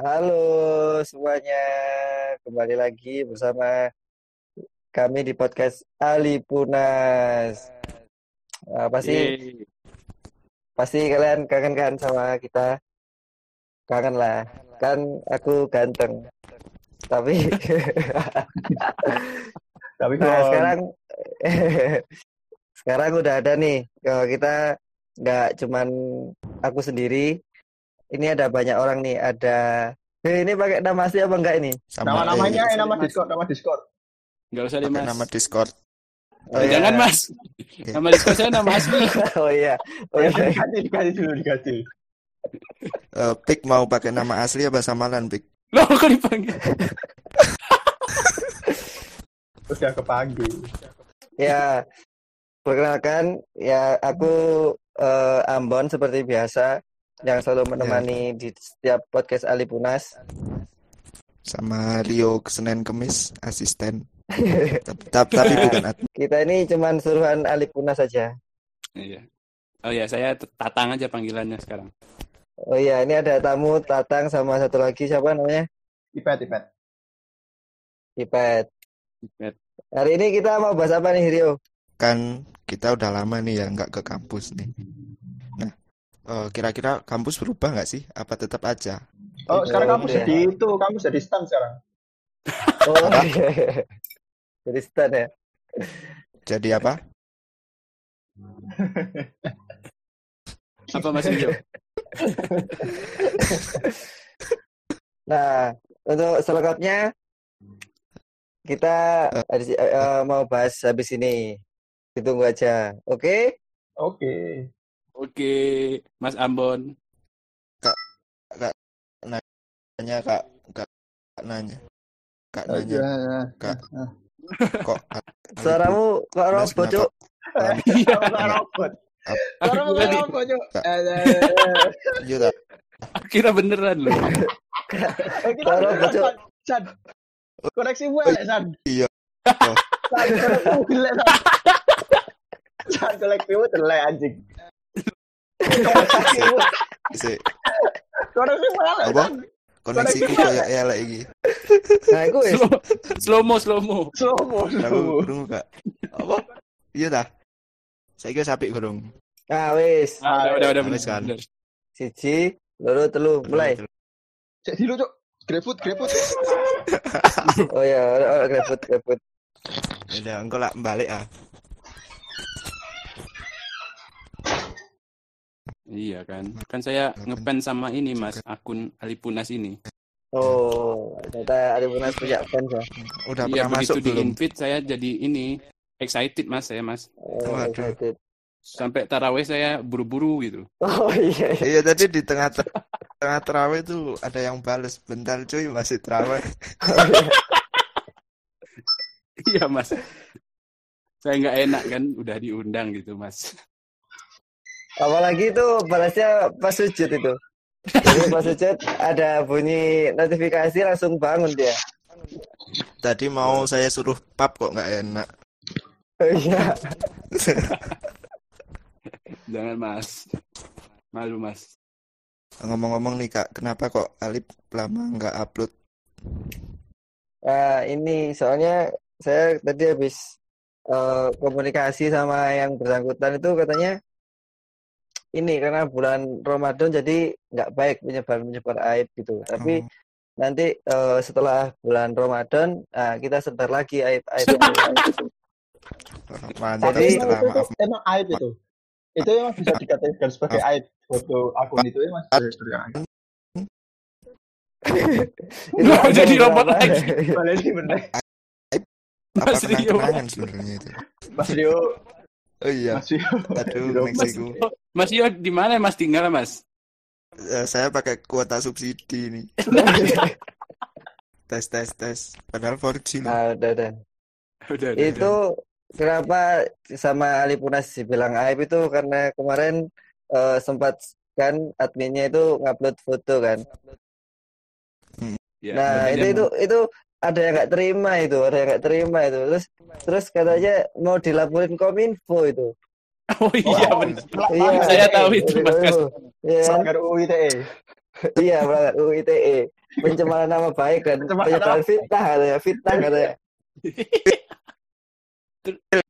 Halo semuanya, kembali lagi bersama kami di podcast Ali Punas. Apa sih? Yeay. Pasti kalian kangen kan sama kita? Kangen lah, kan aku ganteng. Tapi Tapi nah kalau sekarang sekarang udah ada nih. Kalau kita nggak cuman aku sendiri, ini ada banyak orang nih. Ada Eh, ini pakai nama asli apa enggak ini? sama nama namanya eh, nama. Discord, nama Discord. Nggak usah deh mas. nama Discord Oh, iya. Jangan mas. Nama Discord saya nama asli. Oh iya. Oh Ya, iya. diganti, diganti dulu, diganti. Eh, Pik mau pakai nama asli apa samaran Pik Loh kok dipanggil? Udah kepanggil. Ya, perkenalkan, ya aku eh, Ambon seperti biasa yang selalu menemani di setiap podcast Ali Punas. sama Rio Senin Kemis asisten tapi, tapi, tapi bukan admin Kita ini cuman suruhan Ali Punas saja. Iya. Oh ya saya Tatang aja panggilannya sekarang. Oh iya, ini ada tamu Tatang sama satu lagi siapa namanya? Ipet, Ipet. Ipet. Ipet. Hari ini kita mau bahas apa nih, Rio? kan kita udah lama nih ya nggak ke kampus nih eh, kira-kira kampus berubah nggak sih apa tetap aja Oh, sekarang kamu Iya. jadi itu, kamu jadi stand sekarang. Oh, iya. Jadi stan ya. jadi apa Apa mas Rio? Nah, untuk selengkapnya kita habis- eh, eh, mau bahas habis ini. Ditunggu aja. Oke? Oke. Oke, Mas Ambon. nanya kak kak kak nanya kak Oh, nanya iya. kak kok Suaramu kok robot? Cuk? Iya. Kamu robot. Kamu tadi robot, Cuk. Kak. Eh, eh, eh. Iya, kira beneran loh. Eh, kita Kalau San, bocor. San. Koneksi gue San. Iya. San, koneksi gue San. San, koneksi gue elek, anjing. Koneksi gue- si koneksi elek, Apa? Koneksiku kayak elek iki Nah, iku wis. Slow, mo, slow mo. Slow mo, slow aku mo. kurung kak apa iya dah saya kira sapi kurung Nah, wis. Ah, udah, udah, udah, Habis kan. Siji, loro, telu, mulai. Cek dulu, Cuk. Greput, greput. Oh iya, ora ora greput, greput. udah engkau lah balik ah Iya kan. Kan saya ngepen sama ini mas, akun Alipunas ini. Oh, ternyata ada Punas punya fans ya. udah Iya pernah masuk di belum invite saya jadi ini excited mas saya mas. Oh, Waduh. excited. Sampai taraweh saya buru-buru gitu. Oh iya. iya. iya tadi di tengah tengah terawih tuh ada yang bales bentar cuy masih terawih Iya mas. Saya nggak enak kan, udah diundang gitu mas. Apalagi itu balasnya pas sujud itu. Jadi pas sujud ada bunyi notifikasi langsung bangun dia. tadi mau saya suruh pap kok nggak enak Oh iya. Jangan mas. Malu mas. ngomong-ngomong nih kak kenapa kok Alip lama nggak upload Nah, ini soalnya saya tadi habis eh, komunikasi sama yang bersangkutan itu katanya ini karena bulan Ramadan jadi nggak baik menyebar-menyebar aib gitu. Tapi Oh. nanti eh, setelah bulan Ramadan, nah, kita sebar lagi gitu. mantap Jadi- setelah itu, maaf itu emang aib itu. Itu emang bisa dikategorikan sebagai aib. Foto akun itu emang sebagai aib. Itu Nggak ada jadi robot lagi. Ini bener. apa Mas Rio. Mas Rio, oh iya. Mas Rio. aduh Mas koneksiku Mas Yo di mana mas? Tinggal mas? Eh, saya pakai kuota subsidi nih. Tes tes tes. Padahal 4G loh Nah, udah, udah. Udah, udah, Itu kenapa sama Ali Punas dibilang aib itu? Karena kemarin eh, sempat kan adminnya itu ngupload foto kan. Ya, Nah, itu itu itu ada yang nggak terima itu, ada yang nggak terima itu. Terus terus katanya mau dilaporin Kominfo itu. Oh iya Oh, benar. Lah, Iya. Saya tahu itu, Mas. Iya. Melanggar UU ITE. iya berangkat UU ITE pencemaran nama baik dan Pencemaran penyebaran fitnah katanya fitnah katanya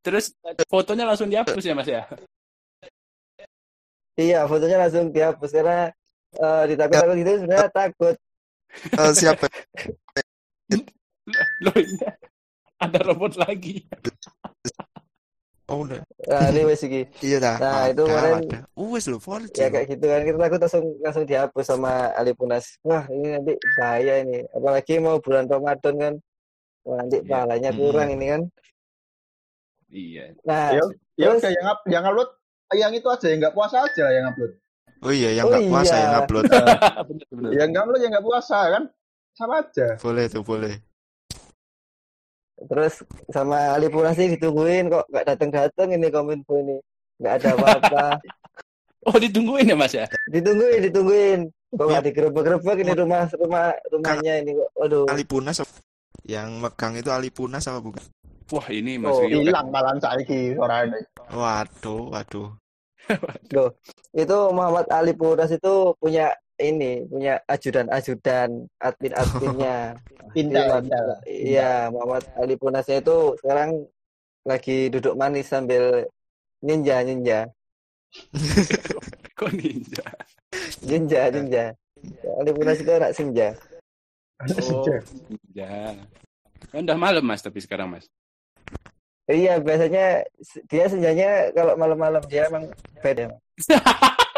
Terus fotonya langsung dihapus ya Mas ya? iya fotonya langsung dihapus karena eh, ditakut-takut gitu sebenarnya takut Eh, siapa? Loh ini ada robot lagi. Oh, udah. nah ini wes iki Iya dah. Nah, itu Ada, kemarin- ada. Wes lo, 4G. ya kayak gitu kan kita takut langsung langsung dihapus sama Alipunas wah ini nanti bahaya ini apalagi mau bulan Ramadan kan wah nanti Iya. pahalanya Mm-mm. kurang ini kan Iya. nah Ya, ya Terus- udah yang up, yang upload yang itu aja yang nggak puasa aja yang upload. Oh iya, yang Oh nggak puasa iya. yang upload. benar benar. Yang nggak upload yang nggak puasa kan sama aja. Boleh tuh, boleh. Terus sama Alipunas sih ditungguin kok nggak datang datang ini kominfo ini nggak ada apa-apa Oh ditungguin ya Mas ya? ditungguin ditungguin kok nggak digerebek-gerebek ini rumah rumah rumahnya ini kok aduh Alipunas apa- yang megang itu Alipunas apa bukan? Wah ini Mas Oh, Hilang malam saiki suaranya. Waduh, waduh. Loh, itu Muhammad Ali Puras itu punya ini, punya ajudan-ajudan, admin-adminnya. Iya, Intel. Iya, Muhammad Ali Punasnya itu sekarang lagi duduk manis sambil ninja-ninja. kok ninja. Ninja, ninja. Ali Punas itu anak senja. Oh ninja. Kan udah malam Mas tapi sekarang Mas. Iya, biasanya dia senjanya kalau malam-malam dia emang beda.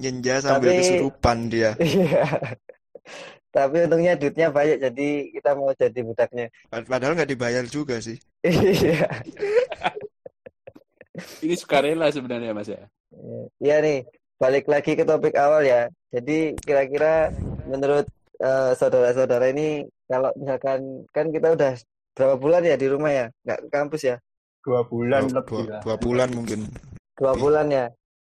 Ninja sambil Tapi- kesurupan dia. Iya. Tapi untungnya duitnya banyak, jadi kita mau jadi budaknya. Pad- Padahal nggak dibayar juga sih. Iya. Ini sukarela sebenarnya Mas ya. Iya nih, balik lagi ke topik awal ya. Jadi kira-kira menurut eh, saudara-saudara ini kalau misalkan kan kita udah berapa bulan ya di rumah ya, nggak ke kampus ya, Dua bulan Dua, lebih dua- lah. dua bulan mungkin. dua bulan ya.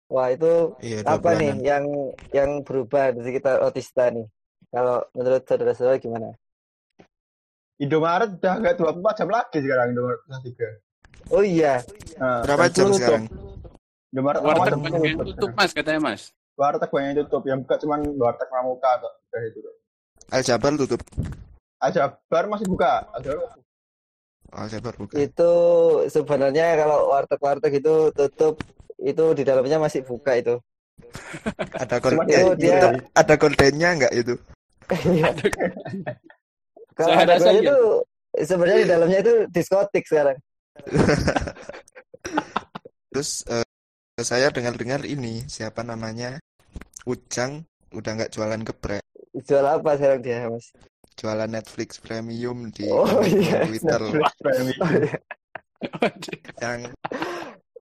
Wah itu Iya, apa nih bulanan. yang yang berubah di sekitar Otista nih? Kalau menurut saudara-saudara gimana? Indomaret udah nggak 24 jam lagi sekarang Indomaret kelas tiga. Oh iya, Nah, Berapa jam tutup. sekarang? Indomaret Warteg banyak yang tutup. tutup Mas katanya Mas. Warteg banyak yang tutup. Yang buka cuman warteg pramuka kok. Udah itu. Aljabar tutup. Aljabar masih buka. Aljabar Aljabar bukan. itu sebenarnya kalau warteg-warteg itu tutup itu di dalamnya masih buka itu. Ada konten, itu dia- itu ada kontennya nggak itu? Kalau Saya ada iya. itu sebenarnya di dalamnya itu diskotik sekarang. Terus eh, saya dengar-dengar ini siapa namanya Ujang udah nggak jualan geprek, Jual apa sekarang dia, Mas? jualan Netflix Premium di Oh, iya. Twitter Netflix Premium. Oh, iya. yang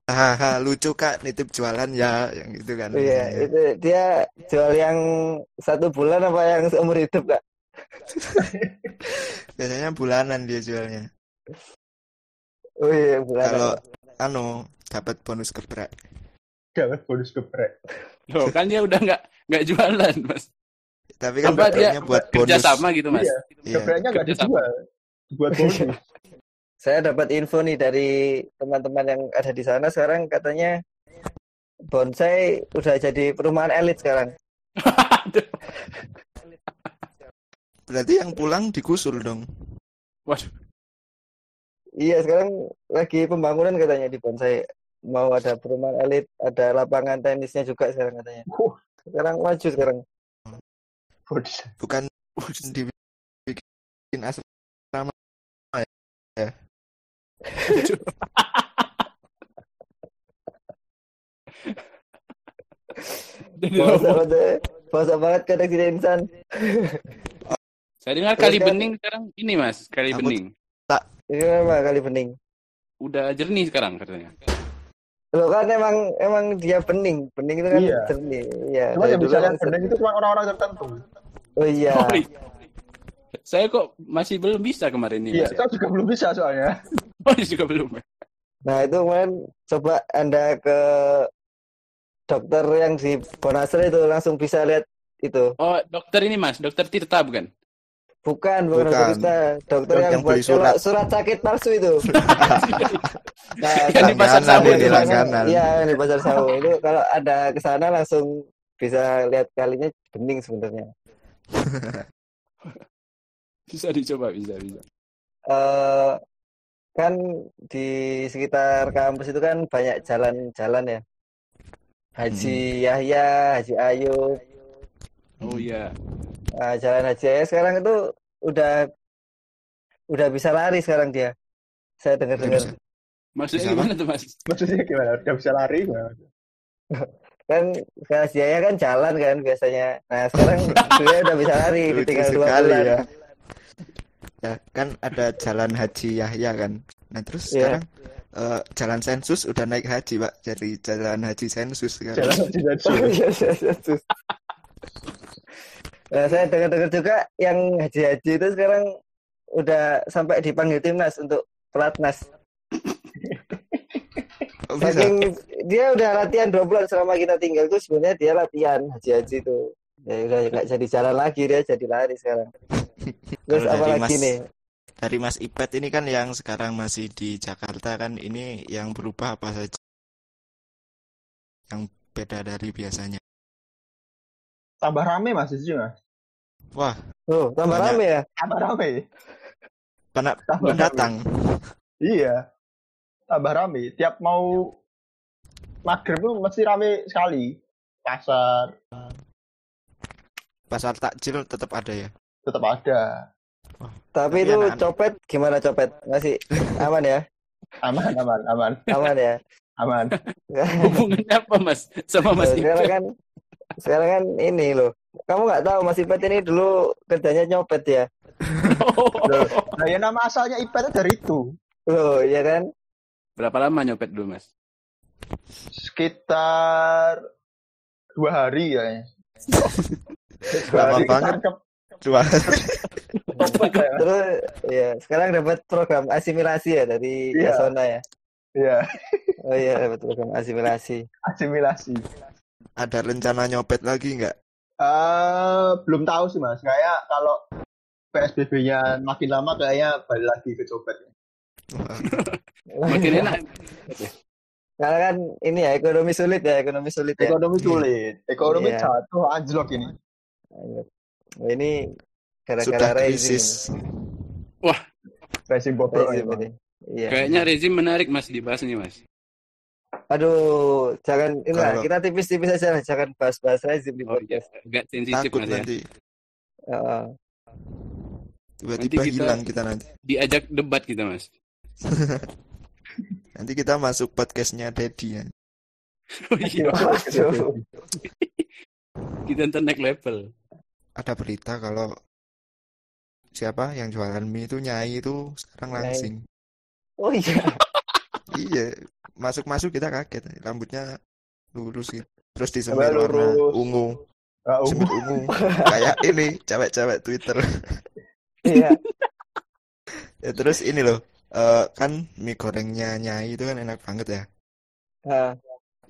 hahaha lucu kak nitip jualan ya yang gitu kan. Iya, itu dia jual yang satu bulan apa yang seumur hidup, Kak? Biasanya bulanan dia jualnya. Oh iya, bulan. Kalau anu dapat bonus geprek. Dapat bonus geprek. Loh kan dia udah nggak nggak jualan Mas. Tapi kan Apa dia buat kerja bonus. sama gitu Mas? Iya. Iya. Gepreknya nggak Kerja dijual. Buat bonus. Saya dapat info nih dari teman-teman yang ada di sana sekarang katanya bonsai udah jadi perumahan elit sekarang. Berarti yang pulang digusur dong. Waduh. Iya, sekarang lagi pembangunan katanya di bonsai. Mau ada perumahan elit, ada lapangan tenisnya juga sekarang katanya. Wah. Sekarang maju sekarang. Bonus. Bukan dibikin asrama Jadi Bosok robot. banget, banget koneksi insan. Saya dengar kali Terus kan- bening sekarang ini Mas, kali Aku- bening. Ini apa kali bening? Udah jernih sekarang katanya. Loh kan emang emang dia bening, bening itu kan Iya. jernih. Iya. Cuma yang bisa lihat emang bening itu cuma orang-orang tertentu. Oh iya. Oh, iya. Saya kok masih belum bisa kemarin ini Iya, Mas. ya? saya juga belum bisa soalnya. Oh, juga belum. Nah itu kemarin coba anda ke dokter yang di Bonasre itu langsung bisa lihat itu. Oh, dokter ini Mas, dokter Tirta bukan? Bukan, bukan, Bukan. dokter kita. Dokter yang, Yang buat surat. surat sakit palsu itu. Nah, Yang di pasar itu, Mas. langganan. Iya, yang di pasar sawit itu kalau ada ke sana langsung bisa lihat kalinya bening sebenarnya. Bisa dicoba, bisa, bisa. eh kan di sekitar kampus itu kan banyak jalan-jalan ya. Haji Yahya, Haji Ayub. Oh iya. Nah, jalan Haji Yahya sekarang itu udah udah bisa lari sekarang dia. Saya dengar-dengar. Maksudnya Bisa gimana tuh, Mas? Maksudnya gimana? Udah bisa lari gimana? Kan kalau Haji Yahya kan jalan kan biasanya. Nah, sekarang dia udah bisa lari ditinggal dua bulan. ya. Ya, kan ada jalan haji Yahya kan. Nah, terus Iya. sekarang eh, jalan sensus udah naik haji, Pak. Jadi jalan haji sensus sekarang. Jalan haji haji. iya. Nah, saya dengar-dengar juga yang haji-haji itu sekarang udah sampai dipanggil timnas untuk pelatnas. Oh. Saking dia udah latihan dua bulan selama kita tinggal tuh sebenarnya dia latihan haji-haji itu. Ya udah nggak jadi jalan lagi dia jadi lari sekarang. Terus Kalau apa dari lagi Mas- nih? Dari Mas Ipet ini kan yang sekarang masih di Jakarta kan ini yang berubah apa saja? Yang beda dari biasanya. Tambah rame mas di sini mas. Wah, Oh, tambah Banyak. rame ya? Tambah rame. pada Tambah pendatang. Iya. Tambah rame. Tiap mau maghrib tuh mesti rame sekali. Pasar Pasar takjil tetap ada ya. Tetap ada. Tapi itu anak-anak- copet gimana copet? Masih aman ya? Aman, aman, aman, Aman ya? aman. Hubungannya apa, Mas? Sama Mas sekarang Ipet? kan sekarang kan ini loh. Kamu nggak tahu Mas Ipet ini dulu kerjanya nyopet ya? Nah, ya nama asalnya Ipet itu dari itu. Loh, iya kan? Berapa lama nyopet dulu, Mas? Sekitar dua hari ya. Dua Lama hari banget. ketangkep. Dua. Terus ya sekarang dapat program asimilasi ya dari Iya. Yasona ya. Iya, Oh iya dapat program asimilasi. asimilasi. Ada rencana nyopet lagi nggak? Eh, belum tahu sih mas. Kayak kalau PSBB-nya makin lama kayaknya balik lagi ke copet. Makin enak. Karena kan ini ya ekonomi sulit ya ekonomi sulit ya. Ekonomi sulit, ekonomi Iya. jatuh anjlok ini. Nah, ini gara-gara rezim. bobrok Rezim emang. ini. Iya. Kayaknya rezim menarik, Mas, dibahas nih, Mas. Aduh, jangan ini lah, Kalau- kita tipis-tipis aja lah, jangan bahas-bahas rezim di Oh iya, podcast. agak sensitif, Mas ya. nanti. Heeh. Tiba-tiba Nanti kita- hilang kita nanti. Diajak debat kita, Mas. Nanti kita masuk podcastnya Dedi ya. Oh iya, kita ntar naik level. Ada berita kalau siapa yang jualan mie itu nyai itu sekarang langsing. Oh iya. Iya, masuk-masuk kita kaget. Rambutnya lurus gitu. Terus disemir warna ungu. Ah, ungu. Ungu. Kayak ini, cewek-cewek Twitter. Iya. Ya, terus ini loh, eh, kan mie gorengnya nyai itu kan enak banget ya. Nah,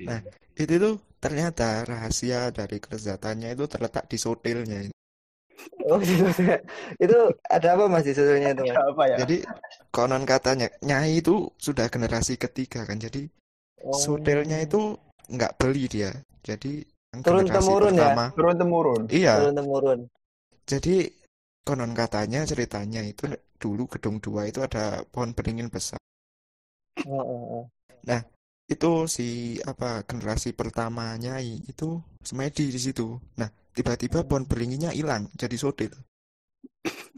Nah, Itu tuh ternyata rahasia dari kelezatannya itu terletak di sotilnya. oh itu, itu ada apa Mas di sebetulnya itu Mas? apa ya? Jadi konon katanya nyai itu sudah generasi ketiga kan. Jadi Oh. sotilnya itu nggak beli dia. Jadi Turun generasi temurun ya? pertama, Turun temurun. iya. turun temurun. Jadi konon katanya ceritanya itu dulu gedung dua itu ada pohon beringin besar. Oh, oh, oh. Itu si apa generasi pertama nyai itu semedi di situ. Nah, tiba-tiba pohon beringinnya hilang jadi sotil.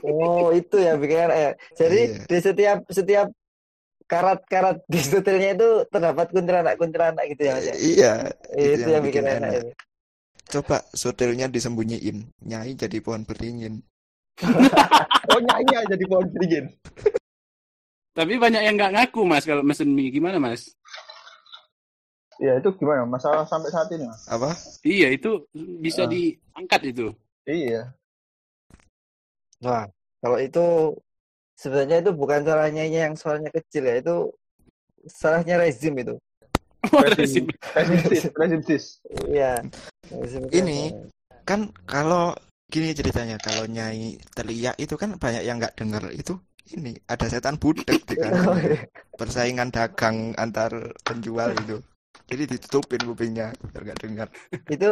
Oh, itu ya bikin ya. Jadi Iya. di setiap setiap karat-karat di setelnya itu terdapat kuntilanak-kuntilanak gitu ya Mas ya? Iya, Itu yang bikin enak itu. Coba sotilnya disembunyiin, nyai jadi pohon beringin. Oh nyanyi aja di pohon beringin. Tapi banyak yang nggak ngaku, Mas, kalau mesen mie. Gimana, Mas? Ya itu gimana? Masalah sampai saat ini mas? Apa? Iya, itu bisa Ah. diangkat itu. Iya. Wah, kalau itu sebenarnya itu bukan salahnya yang suaranya kecil ya, itu salahnya rezim itu. Rezim, rezim sis, rezim sis. Iya. Ini. Kan kalau gini ceritanya, kalau nyai teriak itu kan banyak yang nggak dengar itu. Ini ada setan budek di Oh, kanan. iya. Persaingan dagang antar penjual itu. Jadi ditutupin kupingnya biar nggak dengar. itu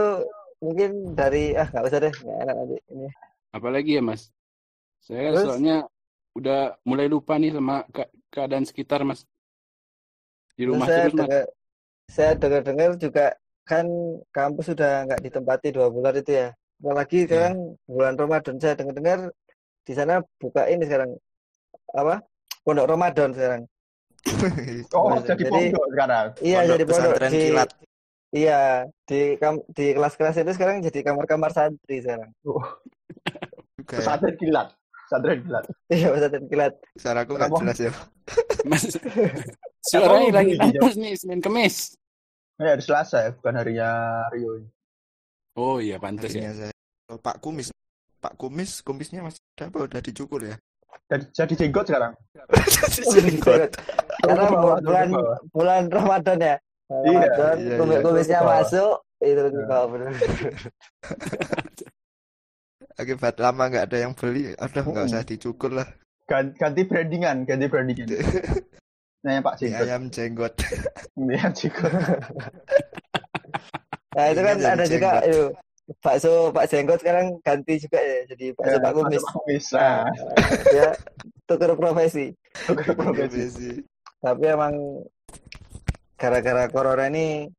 mungkin dari ah nggak usah deh nggak enak nanti ini Apalagi ya Mas? Saya Terus? soalnya udah mulai lupa nih sama ke- keadaan sekitar Mas. Di rumah saya terus Mas. dengar saya dengar-dengar juga kan kampus sudah nggak ditempati dua bulan itu ya apalagi Iya. sekarang bulan Ramadan saya dengar-dengar di sana buka ini sekarang apa pondok Ramadan sekarang Oh, Jadi- jadi pondok sekarang. iya Pondok jadi pondok pesantren di kilat. iya di kam- di kelas-kelas itu sekarang jadi kamar-kamar santri sekarang Juga ya. Pesantren kilat. Pesantren kilat. iya pesantren kilat Suaraku nggak Kenapa? jelas ya. Mas. Suaranya lagi kampus nih Senin Kemis. Ini hari Selasa ya, bukan harinya Rio. Oh iya pantas ya. Saya. Oh, Pak Kumis. Pak Kumis, kumisnya masih ada apa? Udah dicukur ya? Jadi, jadi jenggot sekarang. karena bawah, turun ke bulan bulan Ramadan ya Iya, Ramadan iya, kumis iya. kumisnya ke bawah. masuk itu Iya. ke bawah bener Akibat lama nggak ada yang beli, udah nggak usah dicukur lah. Ganti, ganti brandingan, ganti brandingan. Nah, Pak Jenggot. ayam jenggot. Iya, jenggot. Nah itu kan jadi ada juga jenggot. itu bakso Pak Jenggot sekarang ganti juga ya jadi bakso Ya, Pak Kumis. Pak Kumis. Nah, Nah, dia tukar profesi. tukar profesi. Tapi emang gara-gara corona ini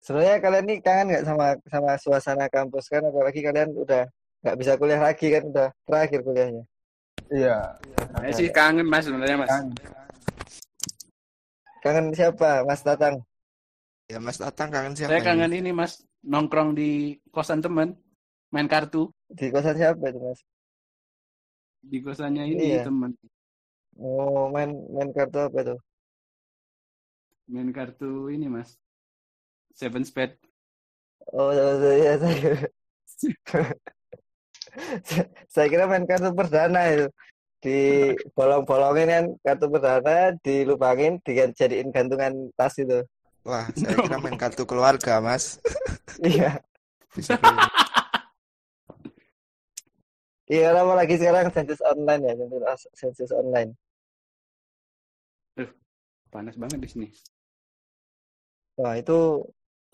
sebenarnya kalian nih kangen nggak sama sama suasana kampus kan apalagi kalian udah nggak bisa kuliah lagi kan udah terakhir kuliahnya. Iya. Saya sih kangen Mas sebenarnya Mas. Kan. Kangen siapa Mas Tatang? Ya Mas Tatang kangen siapa Saya ini? kangen ini Mas nongkrong di kosan teman main kartu Di kosan siapa itu Mas? di kosannya ini Iya. teman Oh main main kartu apa itu? main kartu ini Mas. Seven Spade. Oh saya saya saya kira main kartu perdana itu di bolong-bolongin kan kartu perdana dilubangin dijadiin gantungan tas itu Wah, saya kira main kartu keluarga, Mas. iya Bisa iya apa lagi sekarang sensus online ya sensus sensus online Panas banget di sini. wah itu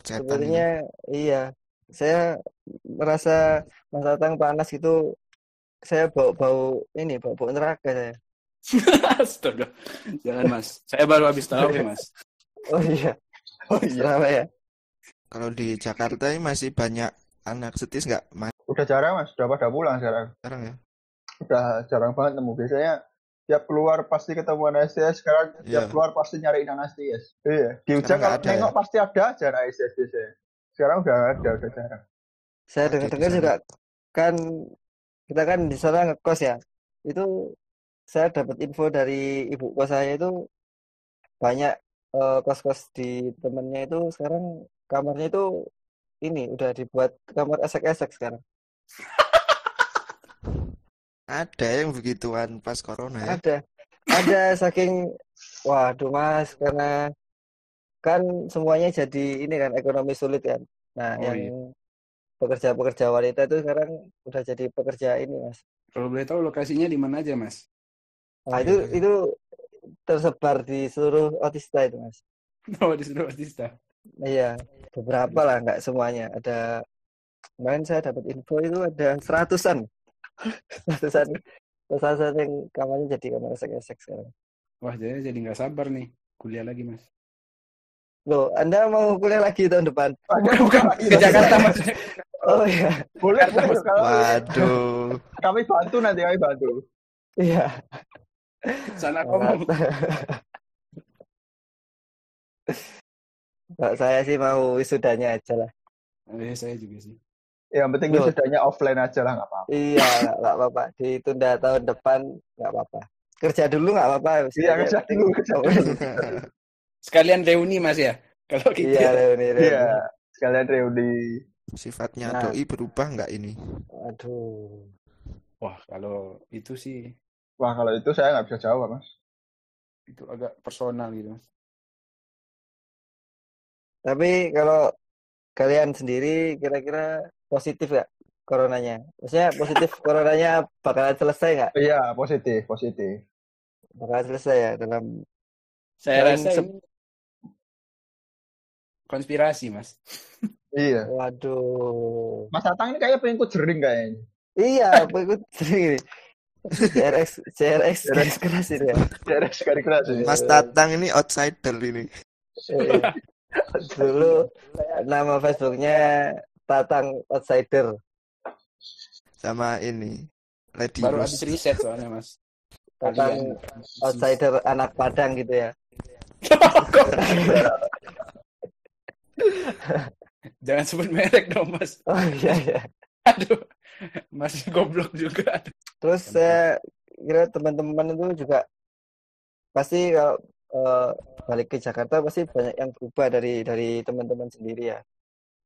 Cetan ini. sebenarnya iya saya merasa Mas Tatang panas gitu saya bau bau ini bau bau neraka saya Astaga. Jangan Mas. Saya baru habis tahu ya Mas. oh iya Oh iya. kenapa ya Kalau di Jakarta ini masih banyak anak setis nggak, Mas? Udah jarang, Mas. Udah pada pulang sekarang. Sekarang ya? Udah jarang banget nemu. Biasanya tiap keluar pasti ketemu anak STS. Sekarang tiap Iya. keluar pasti nyariin anak STS. Iya. Di Ujang kalau ada nengok ya? pasti ada aja anak STS biasanya. Sekarang udah ada, udah jarang. saya dengar-dengar juga kan kita kan di sana ngekos ya itu saya dapat info dari ibu kos saya itu banyak eh, kos-kos di temennya itu sekarang kamarnya itu ini udah dibuat kamar esek-esek sekarang Ada yang begituan pas corona ya? ada ada saking waduh mas karena kan semuanya jadi ini kan ekonomi sulit kan nah Oh, yang iya. pekerja-pekerja wanita itu sekarang udah jadi pekerja ini mas Kalau boleh tahu lokasinya di mana aja Mas? Nah, itu itu tersebar di seluruh otista itu, Mas. Oh di seluruh Otista. Iya, beberapa lah, nggak semuanya. Ada kemarin saya dapat info itu ada seratusan, seratusan, seratusan yang kamarnya jadi kamar esek-esek sekarang. Wah jadi jadi nggak sabar nih kuliah lagi Mas. Loh, Anda mau kuliah lagi tahun depan? Bukan bukan ke Jakarta maksudnya. Oh iya, Boleh, boleh. Kalau Waduh. kami bantu nanti kami bantu. iya. Sana kamu. Kalau saya sih mau wisudanya aja lah. Eh, saya juga sih. Yang penting Loh. wisudanya offline aja lah, nggak apa-apa. Iya, nggak apa-apa. Ditunda tahun depan nggak apa-apa. Kerja dulu nggak apa-apa. Iya, kerja dulu, kerja dulu. Sekalian reuni Mas ya. Kalau gitu. Iya, Leoni, Leoni. Iya, sekalian reuni. Sifatnya Nah. doi berubah nggak ini? Aduh. Wah kalau itu sih Wah, kalau itu saya nggak bisa jawab, Mas. itu agak personal gitu Mas. Tapi kalau kalian sendiri kira-kira positif nggak coronanya? Maksudnya positif coronanya bakalan selesai nggak? Iya, positif, positif. Bakalan selesai ya dalam Saya Dalam rasa se- ini konspirasi, Mas. Iya. Waduh. Mas Tatang ini kayaknya pengikut jering kayaknya. Iya, pengikut ini. CRX, CRX garis keras ini ya. Dari sekali keras ini. Mas Tatang ini outsider ini. Iya. Dulu nama Facebooknya Tatang Outsider. Sama ini. Lady Baru Rose. habis riset soalnya, Mas. Tatang Kalian. Outsider anak Padang gitu ya. Jangan sebut merek dong, Mas. Oh iya iya. Aduh. Masih goblok juga. Terus saya kira teman-teman itu juga pasti kalau eh, balik ke Jakarta pasti banyak yang berubah dari dari teman-teman sendiri ya.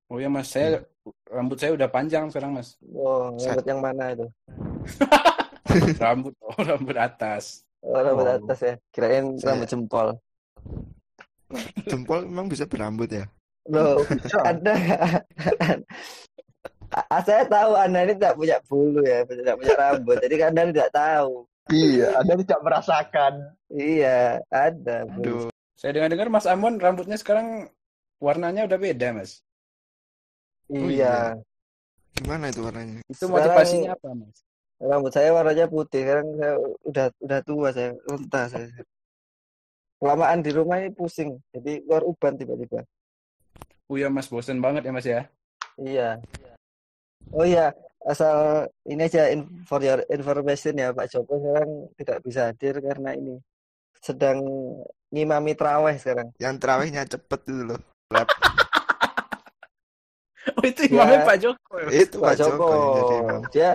Oh ya, Mas, saya rambut saya udah panjang sekarang, Mas. Oh, rambut yang mana itu? Rambut, oh, rambut atas. Oh, rambut Oh. atas ya. Kirain Saya- rambut jempol. Jempol memang bisa berambut ya? Loh, Anda Ah, saya tahu Anda ini tidak punya bulu ya, tidak punya rambut. Jadi Anda tidak tahu. Iya, Anda tidak merasakan. Iya, ada. Aduh. Saya dengar-dengar Mas Amon rambutnya sekarang warnanya udah beda, Mas. Oh, Iya. Gimana itu warnanya? Itu Sekarang- motivasinya apa, Mas? Rambut saya warnanya putih. Sekarang saya udah udah tua saya, rentah saya. Kelamaan di rumah ini pusing. Jadi keluar uban tiba-tiba. Oh ya, Mas, bosen banget ya, Mas ya. Iya. Oh iya, asal ini aja in- for your information ya Pak Joko sekarang tidak bisa hadir karena ini sedang ngimami traweh sekarang. Yang terawihnya cepet itu loh. Rap. Oh, itu imamnya Ya. Pak Joko. ya? Itu Pak Pak Joko Joko. Dia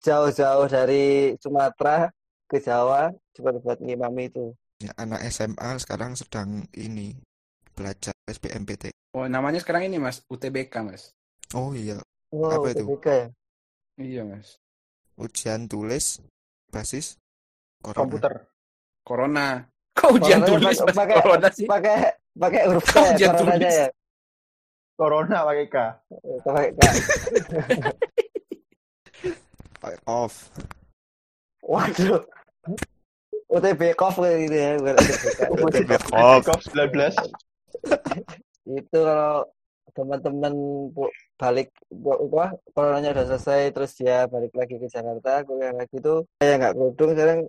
jauh-jauh dari Sumatera ke Jawa cuma buat ngimami itu. Ya, anak SMA sekarang sedang ini belajar SBMPT. Oh, namanya sekarang ini, Mas, UTBK, Mas. Oh iya, Wow, Apa itu? UTBK ya? Iya, Mas. ujian tulis basis corona. Komputer. Corona. Kok ujian Corona tulis, pakai- pakai- Corona sih. Pakai pakai huruf K Oh, ya, ujian coronanya tulis. ya. Corona pakai K. Pakai K. Pakai off. Waduh. UTB Kof kayak gitu ya. UTB off. COVID-19. itu kalau teman-teman balik apa coronanya udah selesai terus dia balik lagi ke Jakarta kuliah lagi itu saya nggak kerudung sekarang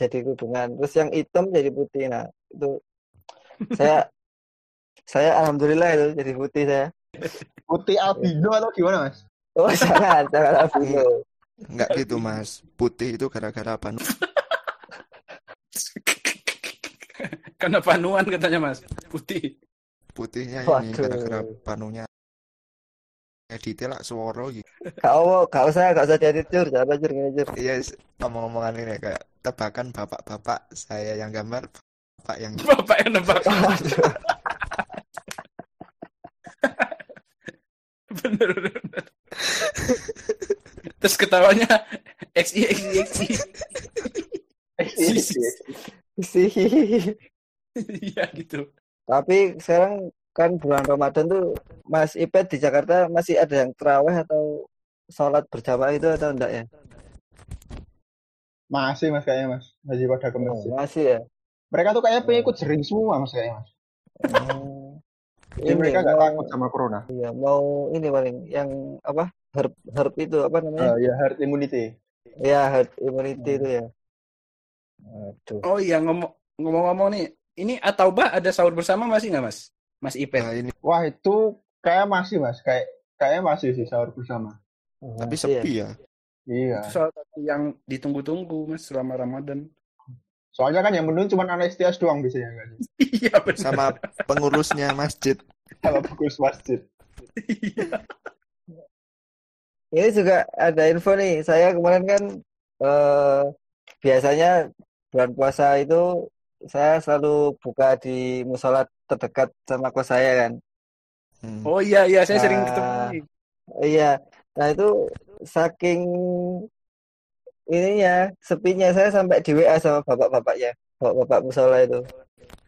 jadi kerudungan terus yang hitam jadi putih nah itu saya saya alhamdulillah itu jadi putih saya Putih albino atau gimana, Mas? oh jangan jangan albino Enggak gitu mas. Putih itu gara-gara apa? Karena panuan katanya, Mas. Putih. Putihnya ini Waduh. gara-gara panunya. Detail lah suara gitu. gak mau gak usah gak usah diedit cur jangan cur gini cur Iya, s- ngomong-ngomongan ini kayak tebakan bapak-bapak saya yang gambar, bapak yang Bapak yang nebak. Bener, bener. Terus ketawanya XI, XI, XI. sih Iya gitu. Tapi sekarang kan bulan Ramadan tuh Mas Ipet di Jakarta masih ada yang terawih atau sholat berjamaah itu atau enggak ya? Masih, Mas, kayaknya, Mas. Masih pada ke Oh, masjid. masih ya. Mereka tuh kayaknya pengikut jering semua, Mas, kayaknya, Mas. Hmm. Jadi Ini mereka nggak takut sama corona. iya, mau ini paling yang apa herb herb itu apa namanya? Eh, ya, herd immunity. Ya herd immunity itu ya. Aduh. Oh iya ngomong ngomong-ngomong nih, ini Ataubah ada sahur bersama masih nggak mas? Mas Ipet. nah ini Wah, itu kayak masih, Mas. Kayak kayaknya masih sih sahur bersama. tapi Masih ya? sepi ya. Iya. Itu salah satu yang ditunggu-tunggu mas selama Ramadan. Soalnya kan yang menurut cuma anestesias doang biasanya kan. Iya benar. Sama pengurusnya masjid. Sama pengurus masjid. Iya. Ini juga ada info nih. Saya kemarin kan eh, biasanya bulan puasa itu saya selalu buka di musola terdekat sama kos saya kan. Hmm. Oh iya iya saya sering Nah, ketemu. nih. Iya. Nah itu saking ininya sepinya saya sampai di WA sama bapak-bapaknya, bapak-bapak musola itu.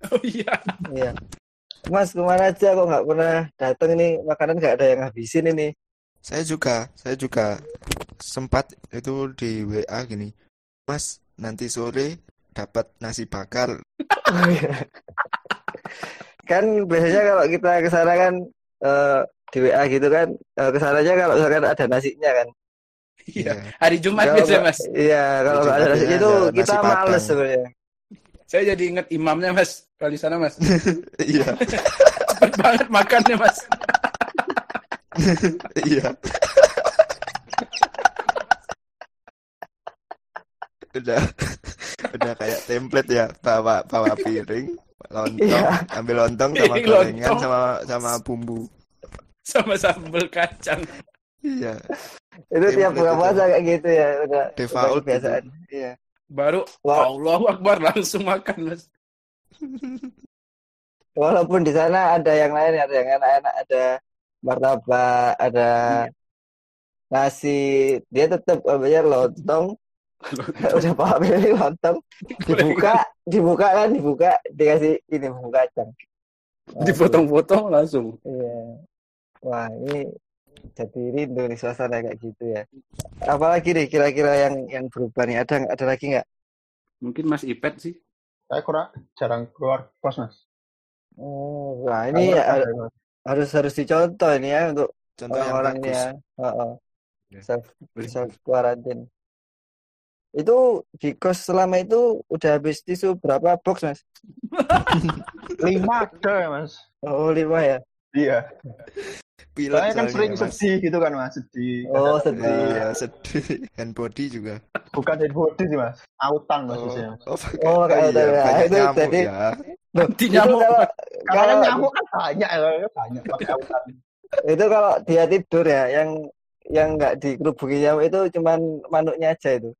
Oh iya. Iya. Mas ke mana aja kok nggak pernah datang ini makanan nggak ada yang habisin ini. Saya juga, saya juga sempat itu di WA gini. Mas, nanti sore dapat nasi bakar. Oh, iya. kan biasanya kalau kita ke sana kan eh, di WA gitu kan ke sananya kalau misalkan ada nasinya kan. Iya. Iya. Hari Jumat Kalau biasa nggak- Mas. Iya, kalau nggak ada nasinya biasanya itu ada kita nasi males sebenarnya. Saya jadi inget imamnya Mas. Kalau di sana Mas. Iya. Cepet banget makannya Mas. Iya. udah udah kayak template ya bawa bawa piring lontong Iya. ambil lontong sama Piring gorengan lontong. sama sama bumbu Sama sambal kacang. iya Itu tiap buka puasa kayak gitu ya, udah Default udah kebiasaan. Iya. Baru Wah. Allahu Akbar langsung makan Mas. Walaupun di sana ada yang lain, ada yang enak-enak, ada martabak, ada nasi, dia tetap bayar lontong. Udah bawa pilih lontong, dibuka, dibuka kan, dibuka, dikasih ini bumbu kacang. Wah, Dipotong-potong langsung. Iya. Wah, ini jadi rindu nih suasana kayak gitu ya. Apalagi nih kira-kira yang yang berubah nih? Ada ada lagi nggak? Mungkin Mas Ipet sih. Saya kurang jarang keluar kos mas. Oh, wah ini ya, harus harus dicontoh ini ya untuk contoh yang orang-orang bagus ya. Heeh. Ya. Self self quarantine. Itu di kos selama itu udah habis tisu berapa box mas? Lima ada ya mas. Oh lima ya. Iya. pilek Saya kan soalnya, sering Mas. sedih gitu kan mas, sedih. Oh sedih. Iya, sedih hand body juga Bukan dead body sih mas, autan mas oh, biasanya. oh, Oh, pakai iya, ya. banyak Itu nyamuk jadi- ya itu nyamuk. kalau Karena kan kalau nyamuk kan banyak ya, banyak pakai autan. itu kalau dia tidur ya, yang yang nggak dikerubuki nyamuk itu cuman manuknya aja itu.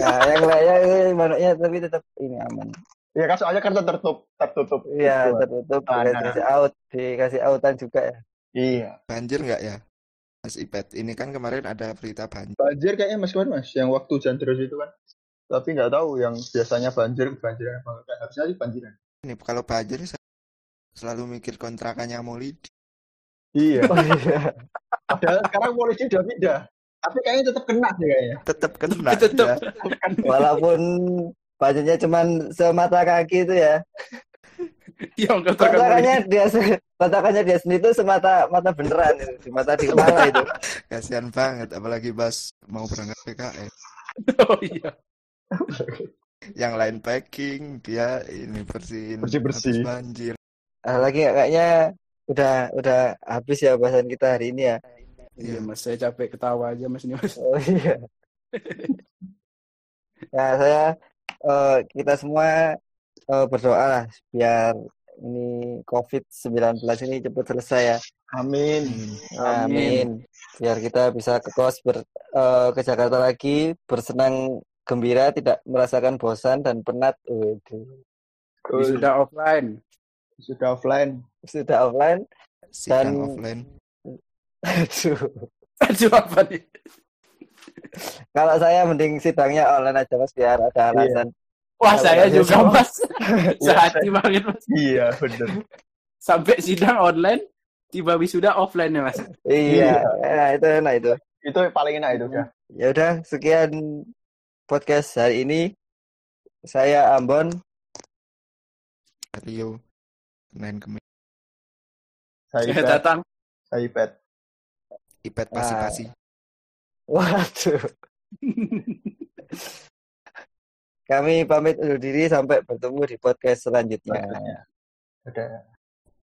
Nah, yang lainnya manuknya tapi tetap ini aman. Ya kan soalnya kan tertutup, tertutup. Iya, tertutup Ah, dikasih out, dikasih outan juga ya. Iya. banjir nggak ya Mas Ipet ini kan kemarin ada berita banjir Banjir kayaknya mas kemarin mas, yang waktu hujan terus itu kan. Tapi nggak tahu yang biasanya banjir, banjiran apa enggak. Harusnya sih banjiran. ini kalau banjir saya selalu mikir kontrakannya Molidi Iya. Oh iya. Padahal sekarang polisi udah pindah. Tapi kayaknya tetap kena sih kayaknya. tetap kena Tetep. ya. Walaupun bajunya cuman semata kaki itu ya. Yang katakan Kontrakannya dia kontrakannya dia sendiri itu semata mata beneran itu, di mata di kepala itu. kasihan banget apalagi pas mau berangkat PKL Oh iya. yang lain packing dia ini bersihin Bersih-bersih. banjir Ah, lagi kayaknya udah udah habis ya bahasan kita hari ini ya. Iya Mas, saya capek ketawa aja Mas ini Mas. Oh iya. Nah, saya eh, kita semua eh, berdoa lah biar ini COVID-19 ini cepat selesai ya. Amin. Amin. Biar kita bisa ke kos ber, eh, ke Jakarta lagi bersenang gembira, tidak merasakan bosan dan penat. Waduh. Sudah offline. Sudah offline. Sudah offline. Dan- offline Aduh. Aduh apa nih? Kalau saya mending sidangnya online aja Mas biar ada alasan. Wah Kalau saya juga besok. Mas. Sehati banget Mas. Iya, bener. Sampai sidang online, tiba wisuda offline ya Mas. Iya, nah, itu enak itu. Itu paling enak itu ya. Ya udah, sekian podcast hari ini. Saya Ambon. Rio Senin Kemis Saya datang. Saya Ipet. Ah. pasi-pasi Waduh. Kami pamit undur diri sampai bertemu di podcast selanjutnya. Ada.